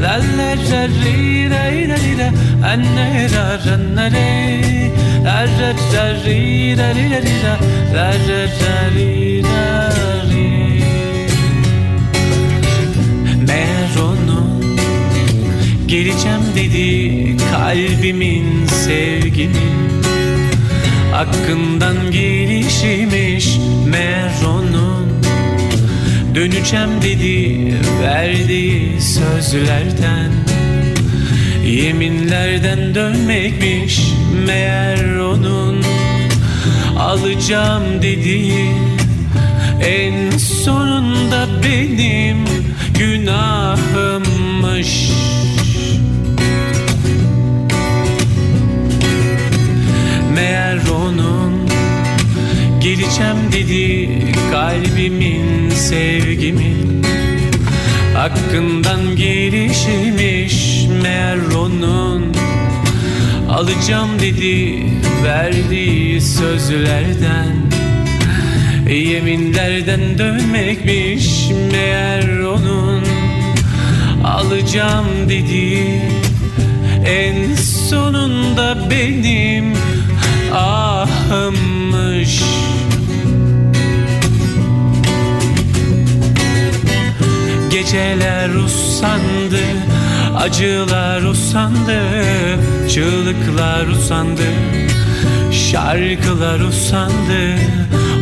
la la la ri la la la ri la la la la la la re la la ri Meğer onun geleceğim dedi kalbimin sevgimin Hakkından gelişmiş meğer onun Döneceğim dedi verdiği sözlerden. Yeminlerden dönmekmiş meğer onun. Alacağım dediği en sonunda benim günahımmış geleceğim dedi kalbimin sevgimin. Hakkından gelişmiş meğer onun Alacağım dedi verdiği sözlerden. Yeminlerden dönmekmiş meğer onun Alacağım dediği en sonunda benim ahımmış Geceler usandı, acılar usandı Çığlıklar usandı, şarkılar usandı.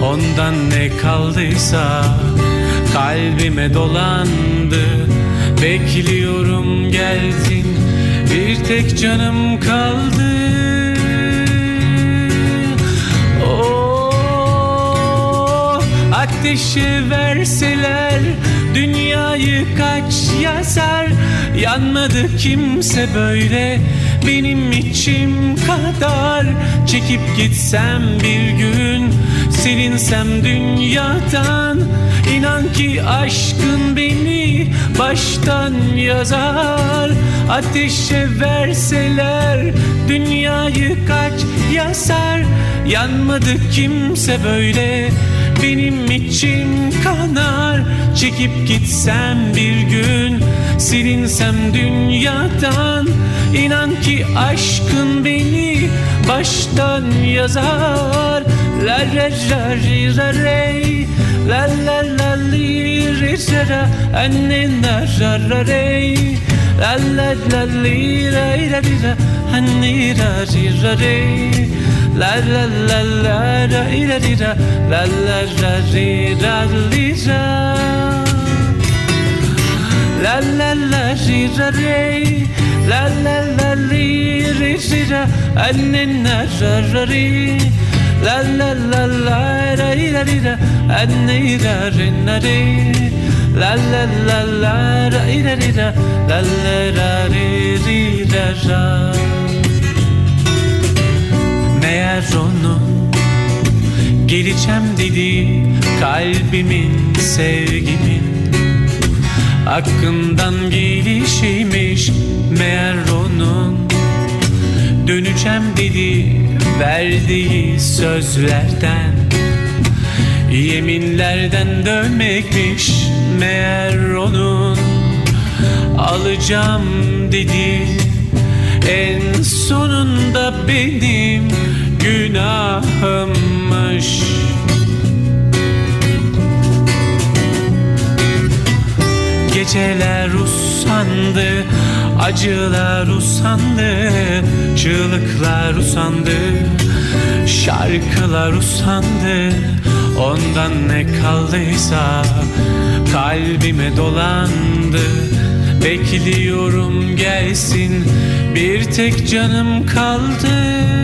Ondan ne kaldıysa kalbime dolandı. Bekliyorum geldin, bir tek canım kaldı. Oh, ateşe verseler dünyayı kaç yazar Yanmadı kimse böyle. Benim içim kadar. Çekip gitsem bir gün silinsem dünyadan. İnan ki aşkın beni baştan yazar. Ateşe verseler dünyayı kaç yazar Yanmadı kimse böyle benim içim kanar. Çekip gitsem bir gün silinsem dünyadan. İnan ki aşkın beni baştan yazar. La la la ri ra rey. La la la li ri sa ra. Anne na ra ra rey. La la la li ra ra ra. Anne ra ra rey La la la la ra ra ri ra La la ra ri ra li ra La la la ri ra re La la la li ri ri ra Anne na ra ra ri La la la la ra ri ra ri ra Anne ra ri na ri La la la la ra ri ra ri ra La la ra ri ri ra ra Onun geleceğim dedi kalbimin sevgimin. Hakkından gelişiymiş meğer onun. Döneceğim dedi verdiği sözlerden. Yeminlerden dönmekmiş meğer onun. Alacağım dedi en sonunda benim günahımmış. Geceler usandı, acılar usandı Çığlıklar usandı, şarkılar usandı. Ondan ne kaldıysa kalbime dolandı. Bekliyorum gelsin bir tek canım kaldı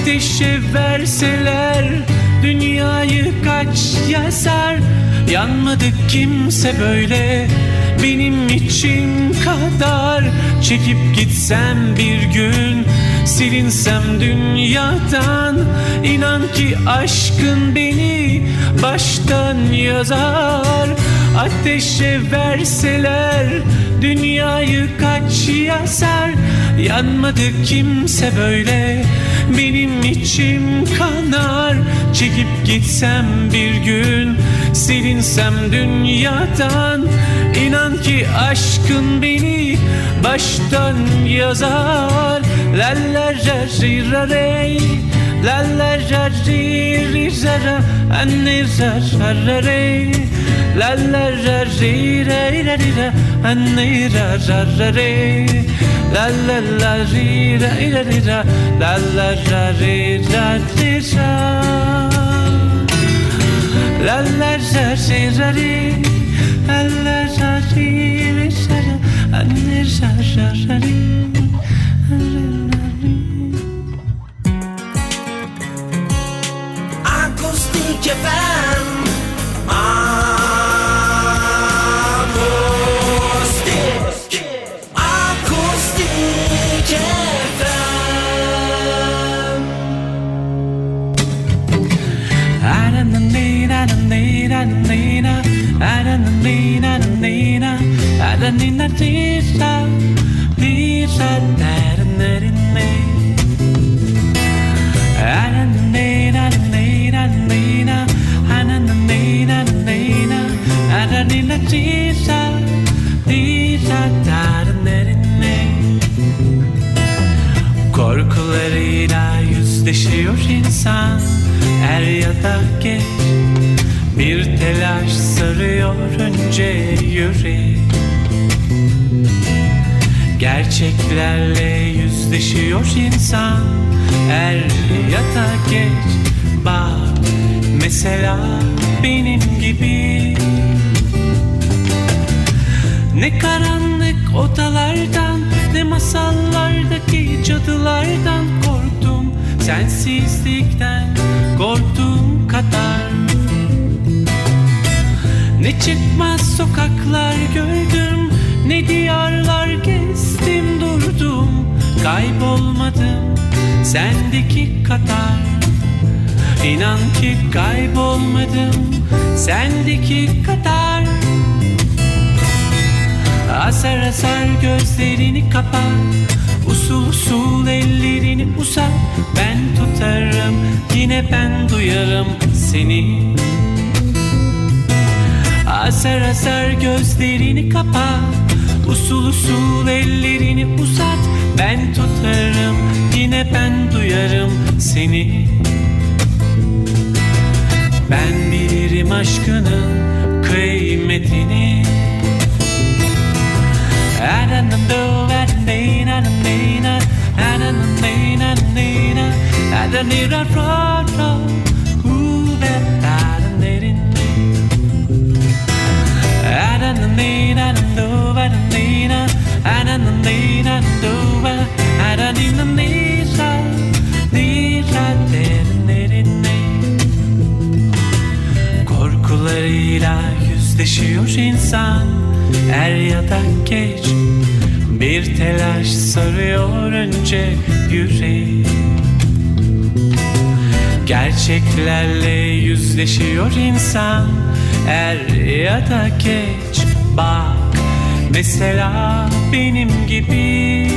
ateşe verseler Dünyayı kaç yazar? Yanmadı kimse böyle benim için kadar. Çekip gitsem bir gün Silinsem dünyadan. İnan ki aşkın beni baştan yazar. Ateşe verseler dünyayı kaç yazar? Yanmadı kimse böyle benim içim kanar. Çekip gitsem bir gün Silinsem dünyadan. İnan ki aşkın beni baştan yazar. La la ra ri ra re La la ra ri ri ra ra Anne ra ra ra re La la ra ri ra ra ri ra Anne ra ra ra re Korkularıyla yüzleşiyor insan Er ya da geç. Bir telaş sarıyor önce yürek Gerçeklerle yüzleşiyor insan. Er ya geç Bak mesela benim gibi. Ne karanlık odalardan Ne masallardaki cadılardan korktum. Sensizlikten korktuğum çıkmaz sokaklar gördüm. Ne diyarlar gezdim durdum. Kaybolmadım sendeki kadar İnan ki kaybolmadım sendeki kadar Asar asar gözlerini kapat Usul usul ellerini uzat Ben tutarım yine ben duyarım seni Asar asar gözlerini kapat Usul usul ellerini uzat. Ben tutarım yine ben duyarım seni. Ben bilirim aşkının kıymetini. Korkularıyla insan Er ya da geç Bir telaş sarıyor önce yüreği. Gerçeklerle yüzleşiyor insan Er ya da geç Bak mesela benim gibi.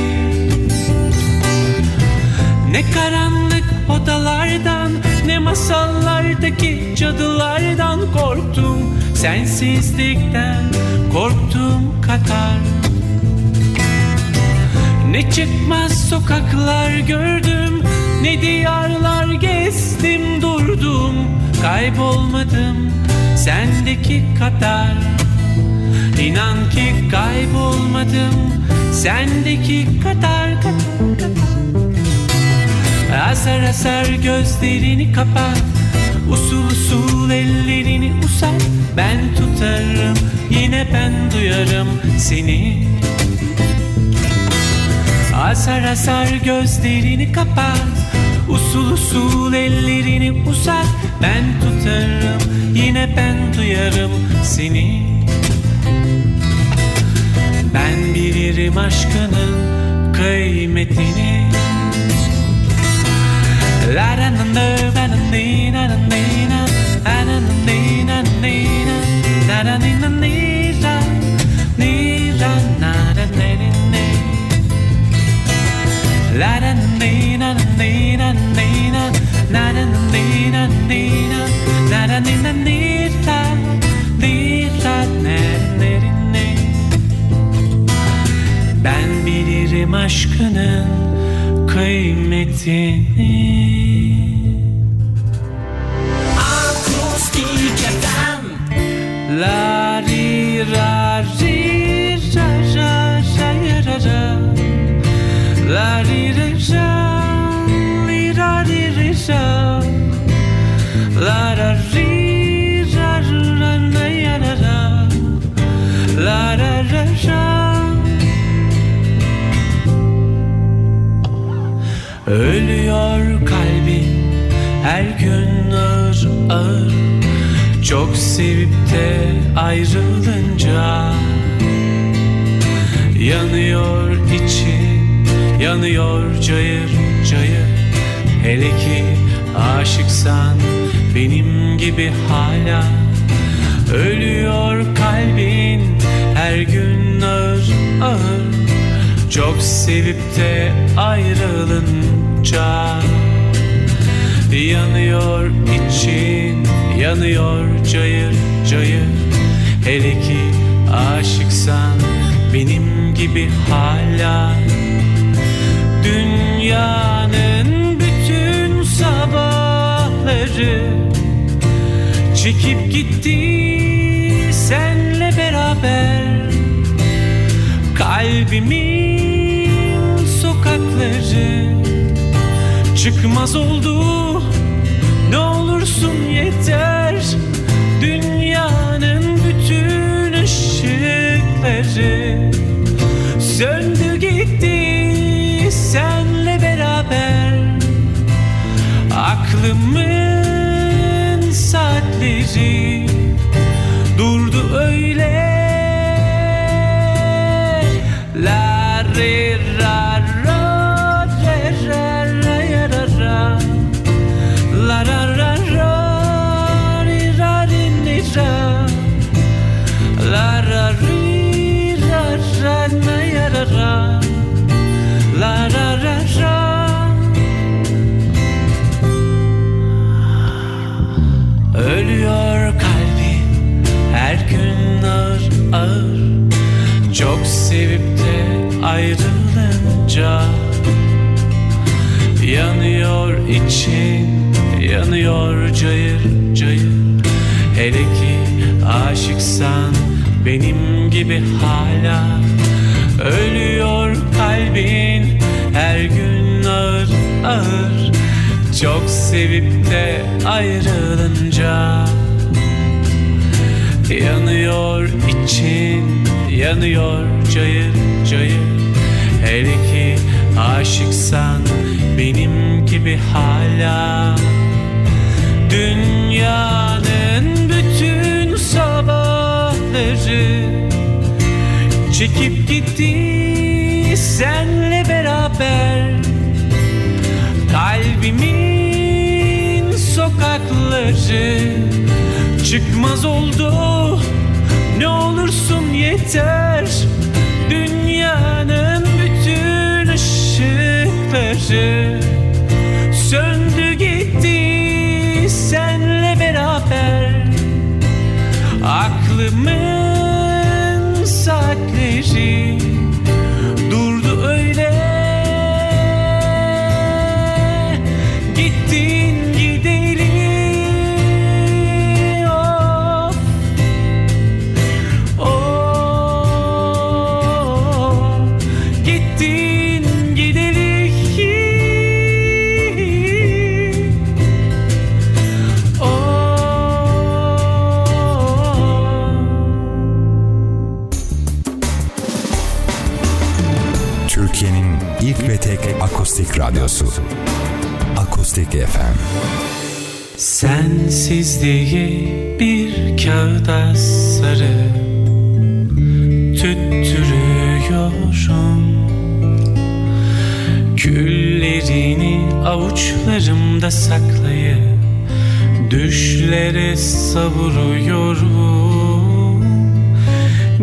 Ne karanlık odalardan Ne masallardaki cadılardan korktum Sensizlikten korktuğum kadar Ne çıkmaz sokaklar gördüm Ne diyarlar gezdim durdum Kaybolmadım sendeki kadar İnan ki kaybolmadım sendeki kadar, kadar, kadar. Asar asar gözlerini kapat Usul usul ellerini uzat Ben tutarım yine ben duyarım seni Asar asar gözlerini kapat Usul usul ellerini uzat Ben tutarım yine ben duyarım seni Ben bilirim aşkının kıymetini La da da da da da da da da da da nina, da da nina nira, nira na da ne ne ne. La da nina nina nina, la da nina nina, la da nina nira, nira ne ne ne. Ben bilirim aşkının kıymetini. show. Ölüyor kalbi her gün ağır ağır. Çok sevip de ayrılınca Yanıyor içi, yanıyor cayır. Hele ki aşıksan benim gibi hala. Ölüyor kalbin her gün ağır ağır. Çok sevip de ayrılınca Yanıyor için, yanıyor cayır cayır. Hele ki aşıksan benim gibi hala. Dünyanın sabahları Çekip gitti senle beraber. Kalbimin sokakları Çıkmaz oldu. Ne olursun yeter Dünyanın bütün ışıkları gibi hala Ölüyor kalbin. Her gün ağır ağır. Çok sevip de ayrılınca Yanıyor için, yanıyor cayır cayır. Hele ki aşıksan benim gibi hala. Dünyanın bütün sabahları Çekip gitti senle beraber. Kalbimin sokakları Çıkmaz oldu. Ne olursun yeter. Dünyanın bütün ışıkları Söndü ve tek akustik radyosu. Akustik FM Sensizliği bir kağıda sarı. Tüttürüyorum. Küllerini avuçlarımda saklayıp Düşlere savuruyorum.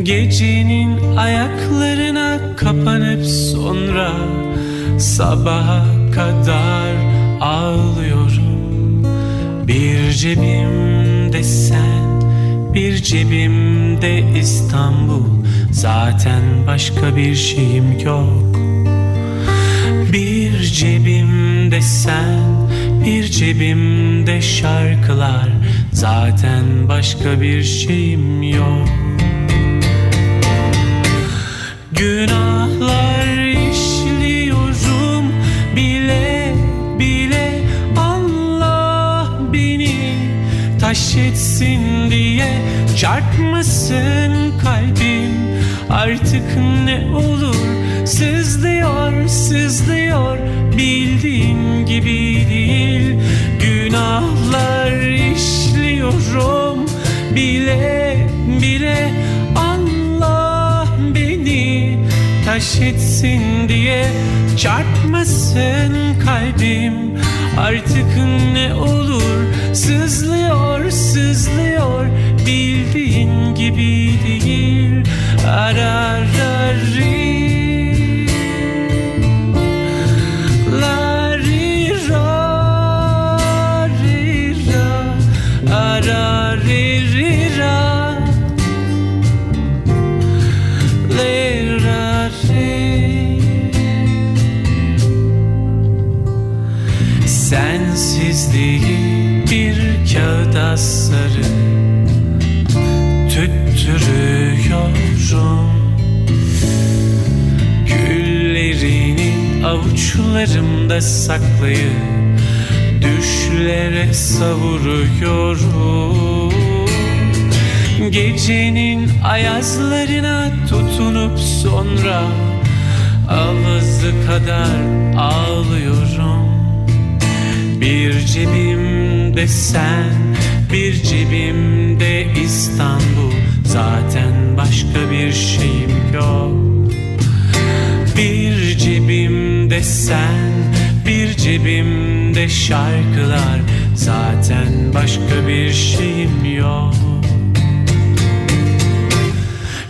Gecenin ayaklarına kapanıp sonra Sabaha kadar ağlıyorum. Bir cebimde sen, bir cebimde İstanbul. Zaten başka bir şeyim yok. Bir cebimde sen, bir cebimde şarkılar. Zaten başka bir şeyim yok. Günahlar taş etsin diye çarpmasın kalbim. Artık ne olur sızlıyor sızlıyor. Bildiğin gibi değil Günahlar işliyorum. Bile bile Allah beni taş etsin diye çarpmasın kalbim Artık ne olur sızlıyor sızlıyor. Bildiğin gibi değil. Ararari Tüttürüyorum Güllerini avuçlarımda saklayıp Düşlere savuruyorum. Gecenin ayazlarına tutunup sonra Avazı kadar ağlıyorum. Bir cebimde sen, bir cebimde İstanbul Zaten başka bir şeyim yok. Bir cebimde sen, bir cebimde şarkılar. Zaten başka bir şeyim yok.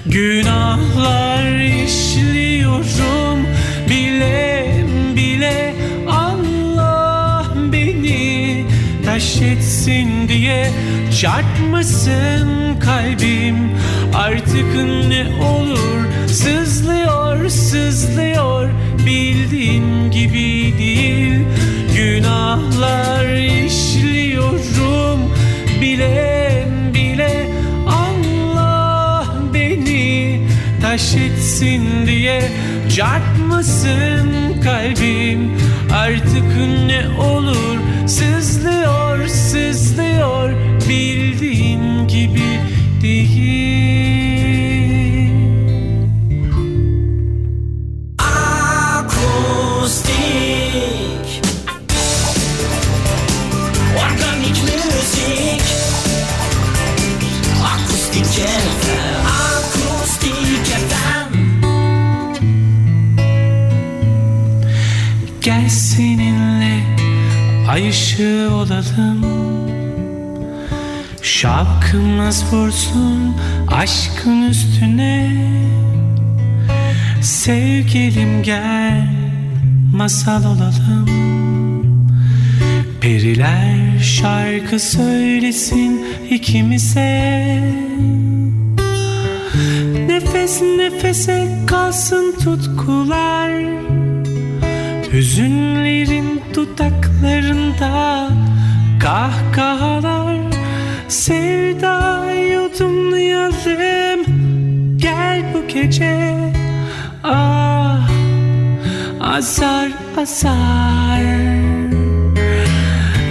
Günahlar işliyorum. Bile bile Allah beni taş etsin diye çarpmasın kalbim? Artık ne olur? Sızlıyor sızlıyor. Bildiğin gibi değil. Günahlar işliyorum. Bile bile Allah beni taş etsin diye. Çarpmasın kalbim? Artık ne olur? Sızlıyor masal olalım. Periler şarkı söylesin ikimize. Nefes nefese kalsın tutkular. Hüzünlerin dudaklarında kahkahalar. Sevda yudumlayalım Gel bu gece azar azar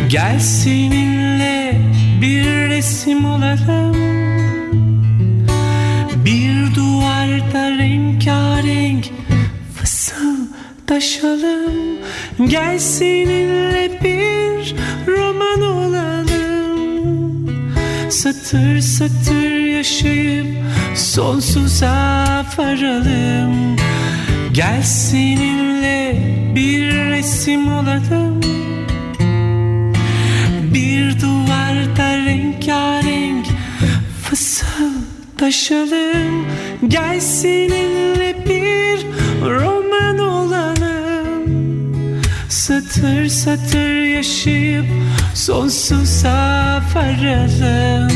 Gel seninle bir resim olalım. Bir duvarda rengarenk fısıldaşalım Gel seninle bir roman olalım. Satır satır yaşayıp sonsuza varalım Gel seninle bir resim olalım Bir duvarda rengarenk fısıldaşalım Gel seninle bir roman olalım. Satır satır yaşayıp sonsuza varalım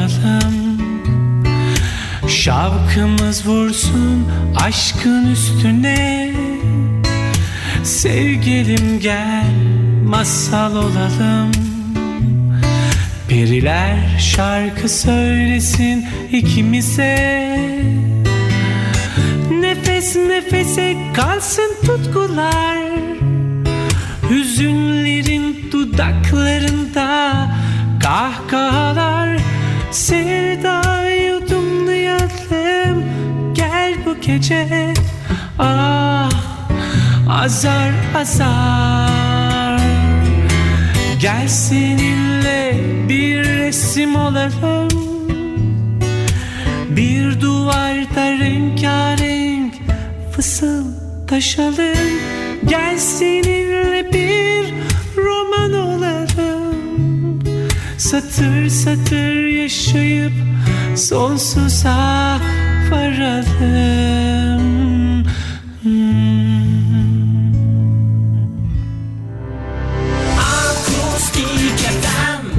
olalım Şavkımız vursun aşkın üstüne. Sevgilim gel masal olalım. Periler şarkı söylesin ikimize. Nefes nefese kalsın tutkular. Hüzünlerin dudaklarında kahkahalar Sevda yudumlayalım gel bu gece. Ah azar azar. Gel seninle bir resim olalım. Bir duvarda rengarenk fısıldaşalım. Gel seninle bir Satır satır yaşayıp sonsuza varalım hmm. Akustik FM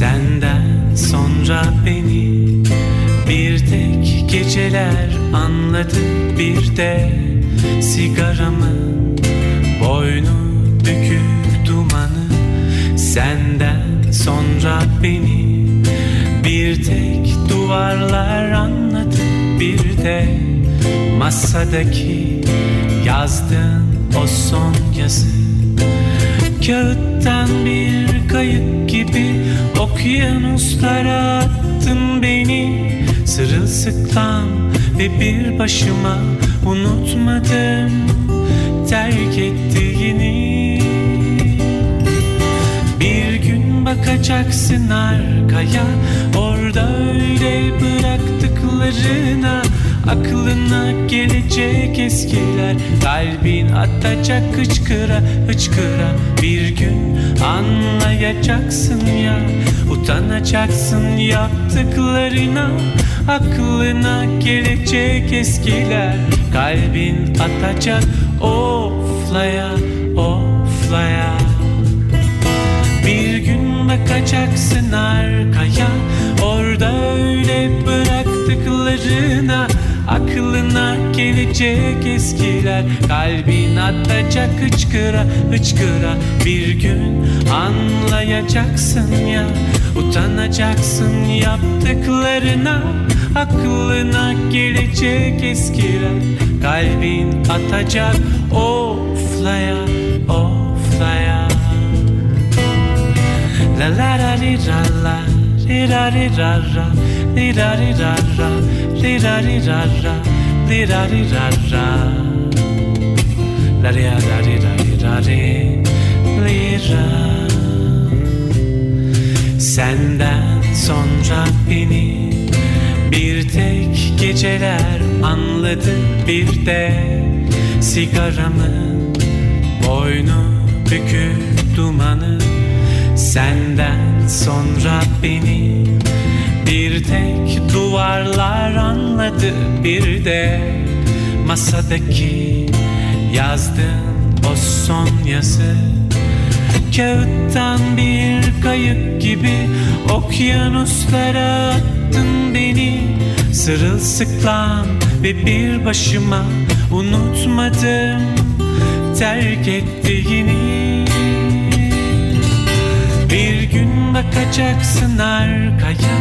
Senden sonra beni bir tek geceler anladı bir de sigaramın boynu bükük dumanı. Senden sonra beni bir tek duvarlar anladı bir de masadaki yazdığın o son yazı. Kağıttan bir kayık gibi okyanuslara attın beni. Sırılsıklam ve bir başıma unutmadım terk ettiğini. Bir gün bakacaksın arkaya orada öyle bıraktıklarına Aklına gelecek eskiler Kalbin atacak hıçkıra hıçkıra. Bir gün anlayacaksın ya Utanacaksın yaptıklarına. Aklına gelecek eskiler Kalbin atacak oflaya oflaya. Bir gün bakacaksın arkaya Orada öyle bıraktıklarına Aklına gelecek eskiler Kalbin atacak hıçkıra hıçkıra. Bir gün anlayacaksın ya Utanacaksın yaptıklarına. Aklına gelecek eskiler Kalbin atacak oflaya oflaya. La la la li ra la li ra li ra ra li ra li ra ra Senden sonra beni bir tek geceler anladı bir de sigaramın boynu bükük dumanı. Senden sonra beni bir tek duvarlar anladı bir de masadaki Yazdın o son yazı. Kağıttan bir kayık gibi Okyanuslara attın beni. Sırılsıklam ve bir başıma Unutmadım terk ettiğini. Bir gün bakacaksın arkaya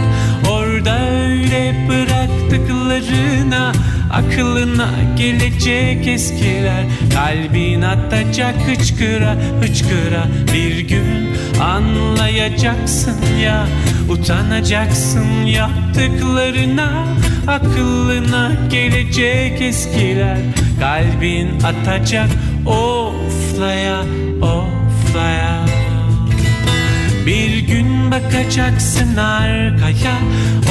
Orada öyle bıraktıklarına Aklına gelecek eskiler. Kalbin atacak hıçkıra hıçkıra. Bir gün anlayacaksın ya Utanacaksın yaptıklarına. Aklına gelecek eskiler. Kalbin atacak oflaya oflaya. Bir gün bakacaksın arkaya.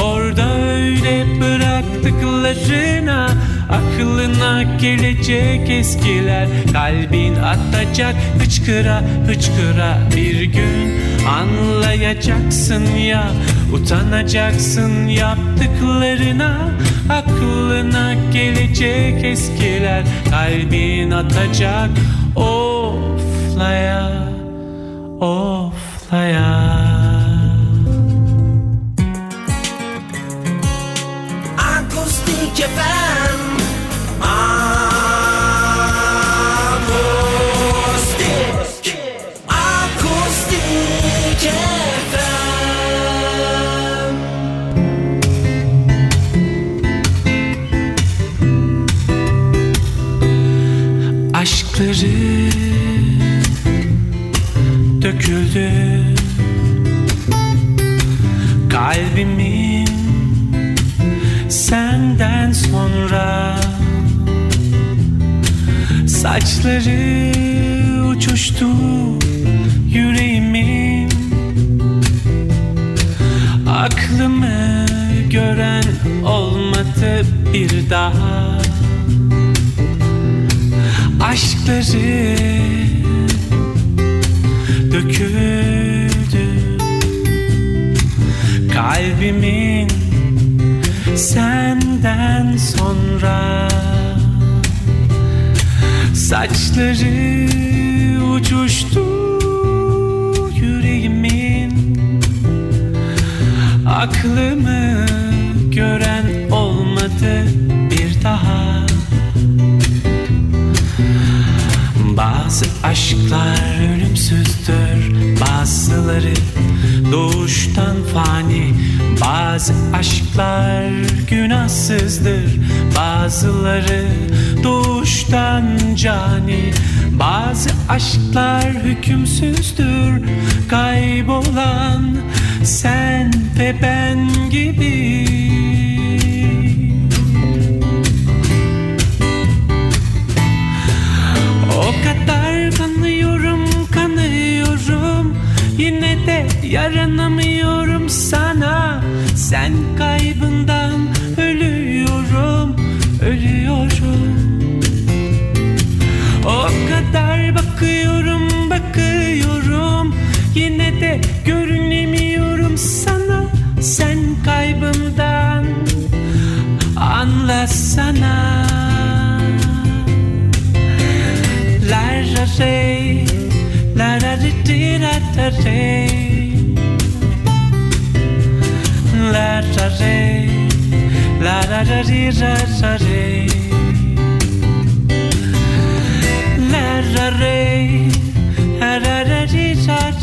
Orada öyle bıraktıklarına Aklına gelecek eskiler. Kalbin atacak hıçkıra hıçkıra Bir gün. Anlayacaksın ya Utanacaksın yaptıklarına. Aklına gelecek eskiler. Kalbin atacak oflaya Of Akustik Saçları uçuştu yüreğimin. Aklımı gören olmadı bir daha. Aşkları döküldü. Kalbimin Saçları uçuştu yüreğimin. Aklımı gören olmadı bir daha. Bazı aşklar ölümsüzdür Bazıları doğuştan fani. Bazı aşklar günahsızdır Bazıları doğuştan cani. Bazı aşklar hükümsüzdür. Kaybolan sen ve ben gibi. O kadar kanıyorum, kanıyorum. Yine de yaranamıyorum sana. Sen görünemiyorum sana Sen kaybımdan anlasana La ra re, la ra ri ti ra ta re. La ra re, la ra ra ri ra ra re.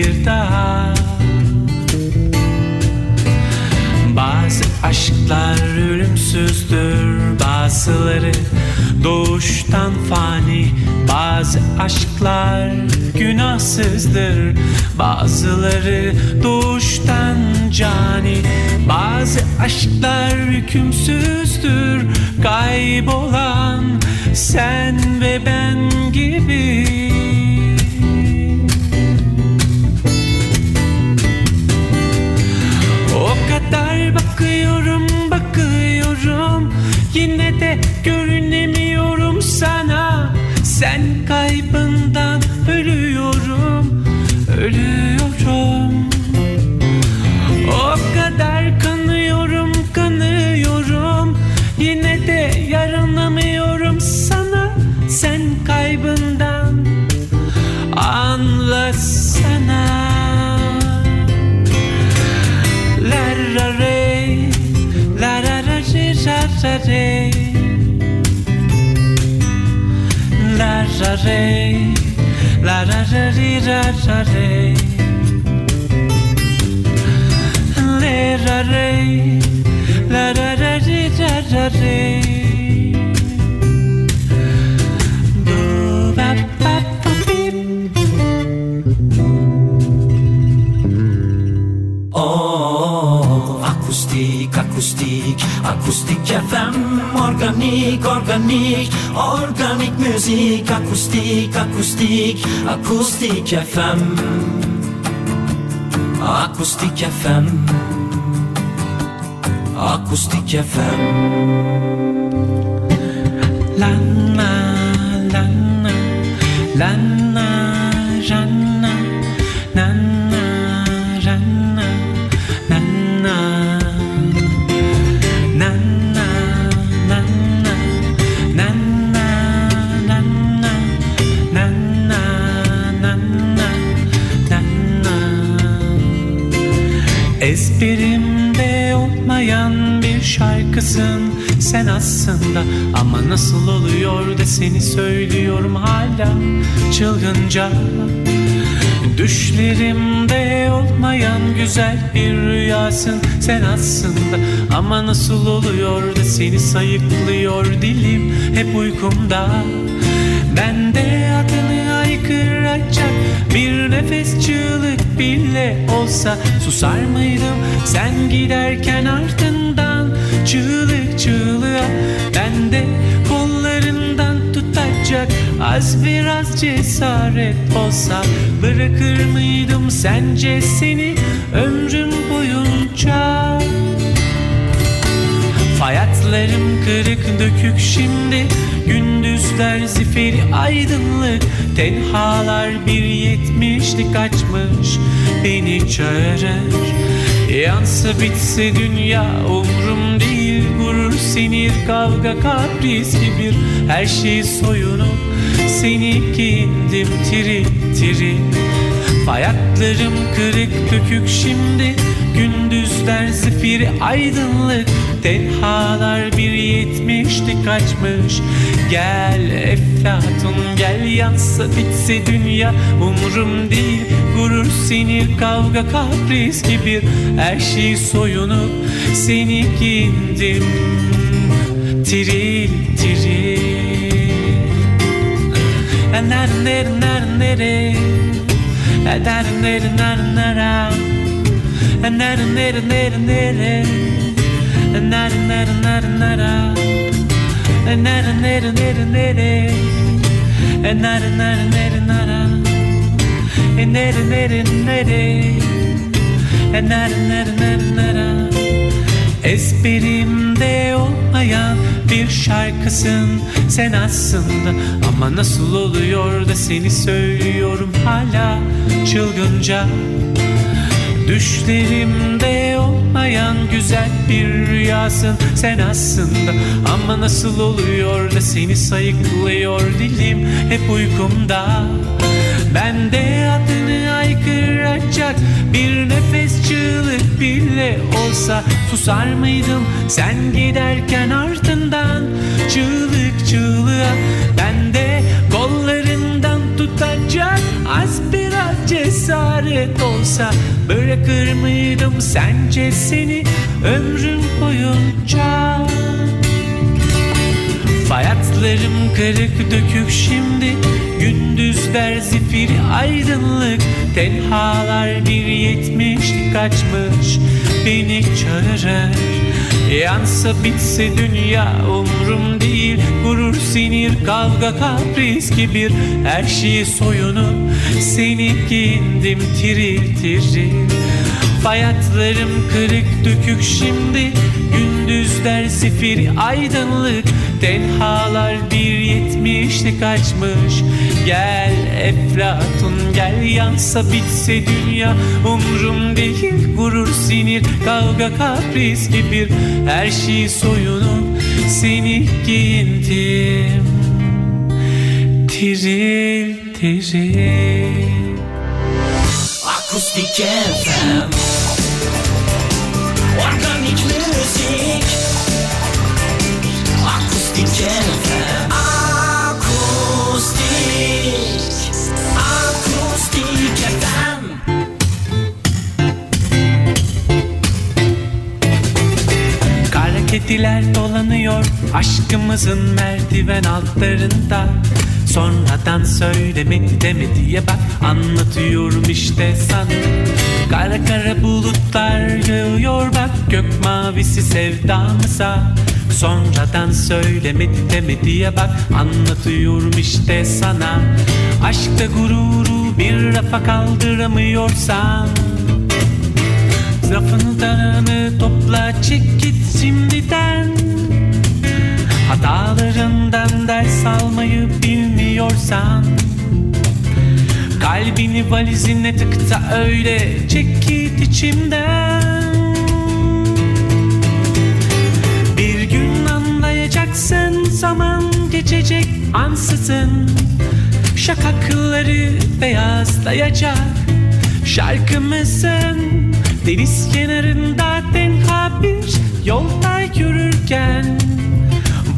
bir daha. Bazı aşklar ölümsüzdür Bazıları doğuştan fani. Bazı aşklar gün günahsızdır Bazıları doğuştan cani. Bazı aşklar hükümsüzdür Kaybolan sen ve ben gibi Sen kaybından ölüyorum Ölüyorum O kadar kanıyorum kanıyorum Yine de yaranamıyorum sana Sen kaybından anlasana La ra re, la ra ra re, ra ra re. Ra re, la ra ra re, ra ra re. Le ra re, la ra ra re, ra ra re. Organik, organik, organik müzik Akustik, akustik, akustik FM Akustik FM Akustik FM Lana, lana, lana, rana, şarkısın sen aslında. Ama nasıl oluyor da seni söylüyorum hala çılgınca. Düşlerimde olmayan güzel bir rüyasın sen aslında. Ama nasıl oluyor da seni sayıklıyor dilim hep uykumda. Ben de adını aykıracak bir nefes çığlık bile olsa Susar mıydım sen giderken ardından Çığlık çığlığa ben de kollarından tutacak. Az biraz cesaret olsa Bırakır mıydım sence seni ömrüm boyunca? Hayatlarım kırık dökük şimdi Gündüzler zifiri aydınlık. Tenhalar bir yetmişlik açmış Beni çağırır. Yansa bitse dünya umrum değil Gurur sinir kavga kapris gibi Her şey soyunup seni giyindim tiri tiri. Hayatlarım kırık dökük şimdi. Gündüzler zifiri aydınlık Tenhalar bir yetmişlik açmış Gel Eflatun gel yansa bitse dünya. Umurum değil gurur sinir kavga kapris gibi. Her şey soyunup seni giyindim. Tiril tiril. Nere nere? Nere nere Nere nere nere? Nere Nere nere nere nere nar nar nar nara nar nar nar nere. E, nar nar nar nara nar nar nere. Nar nar nar nara Ezberimde olmayan bir şarkısın sen aslında. Ama nasıl oluyor da seni söylüyorum hala çılgınca. Düşlerimde olmayan güzel bir rüyasın. Sen aslında Ama nasıl oluyor da seni sayıklıyor dilim hep uykumda. Ben de adını aykıracak bir nefes çığlık bile olsa Susar mıydım sen giderken ardından? Çığlık çığlığa ben cesaret olsa Bırakır mıydım sence seni ömrüm boyunca? Hayatlarım kırık dökük şimdi Gündüzler zifiri aydın aydınlık. Tenhalar bir yetmişlik açmış Beni çağırır. Yansa bitse dünya umrum değil sinir kavga kapris kibir Her şeyi soyunup seni giyindim tiril tiril Bayatlarım kırık dökük şimdi Gündüzler zifiri aydınlık. Tenhalar bir yetmişlik açmış Gel Eflatun gel yansa bitse dünya. Umrum değil gurur sinir kavga kapris kibir Her şeyi soyunup seni giyindim. Tiril tiril. Akustik FM Organik müzik. Akustik FM kediler dolanıyor aşkımızın merdiven altlarında. Sonradan söylemedi demediye bak anlatıyorum işte sana. Kara kara bulutlar yağıyor bak gök mavisi sevdamıza. Sonradan söylemedi demediye bak anlatıyorum işte sana. Aşkta gururu bir rafa kaldıramıyorsan Lafını darını topla çek git şimdiden. Hatalarından ders almayı bilmiyorsan Kalbini valizine tıkta öyle çek git içimden. Bir gün anlayacaksın zaman geçecek ansızın. Şakakları beyazlayacak Şarkımızın deniz kenarında tenha bir yolda yürürken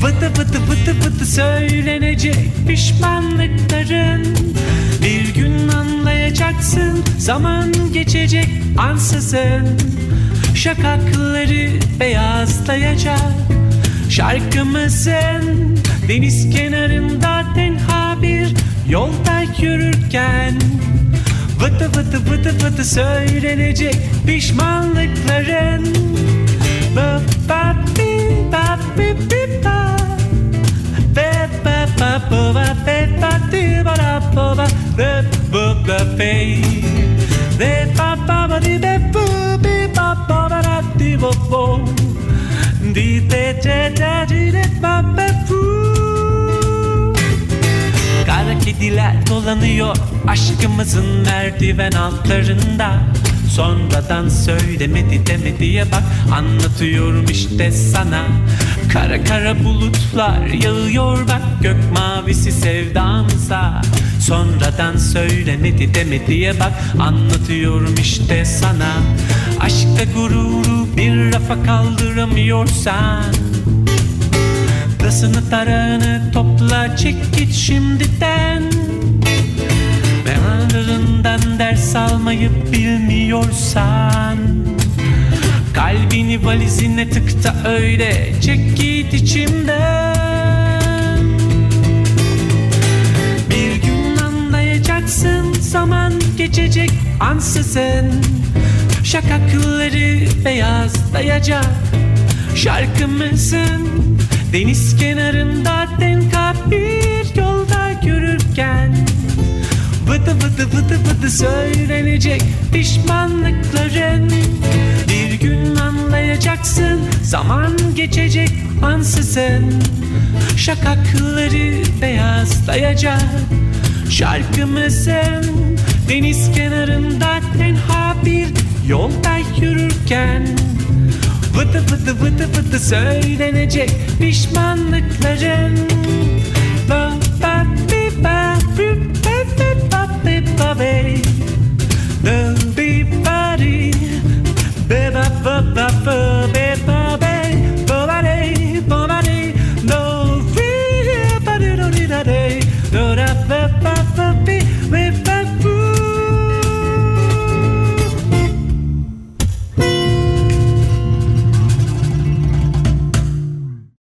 Vıdı vıdı vıdı vıdı söylenecek pişmanlıkların. Bir gün anlayacaksın zaman geçecek ansızın. Şakakları beyazlayacak Şarkımızın. Deniz kenarında tenha bir yolda yürürken Vıdı vıdı vıdı vıdı söylenecek pişmanlıkların. Ba ba bi ba bi bi ba. Be ba ba ba ba be ba di ba da ba ba. Be bu ba be. Be ba ba ba di be bu bi ba ba ba da di bo bo. Di de de de di de ba be bu kediler dolanıyor aşkımızın merdiven altlarında. Sonradan söylemedi demediye bak anlatıyorum işte sana. Kara kara bulutlar yağıyor bak gök mavisi sevdamıza. Sonradan söylemedi demediye bak anlatıyorum işte sana. Aşkta gururu bir rafa kaldıramıyorsan Tasını tarağını topla çek git şimdiden. Memarlarından ders almayı bilmiyorsan Kalbini valizine tıkta öyle çek git içimden. Bir gün anlayacaksın zaman geçecek ansızın. Şakakları beyazlayacak Şarkımızın Deniz kenarında tenka bir yolda yürürken Vıdı vıdı vıdı vıdı söylenecek pişmanlıkların Bir gün anlayacaksın zaman geçecek ansızın Şakakları beyazlayacak Şarkımızın deniz kenarında tenha bir yolda yürürken Vıdı vıdı vıdı vıdı söylenecek pişmanlıkların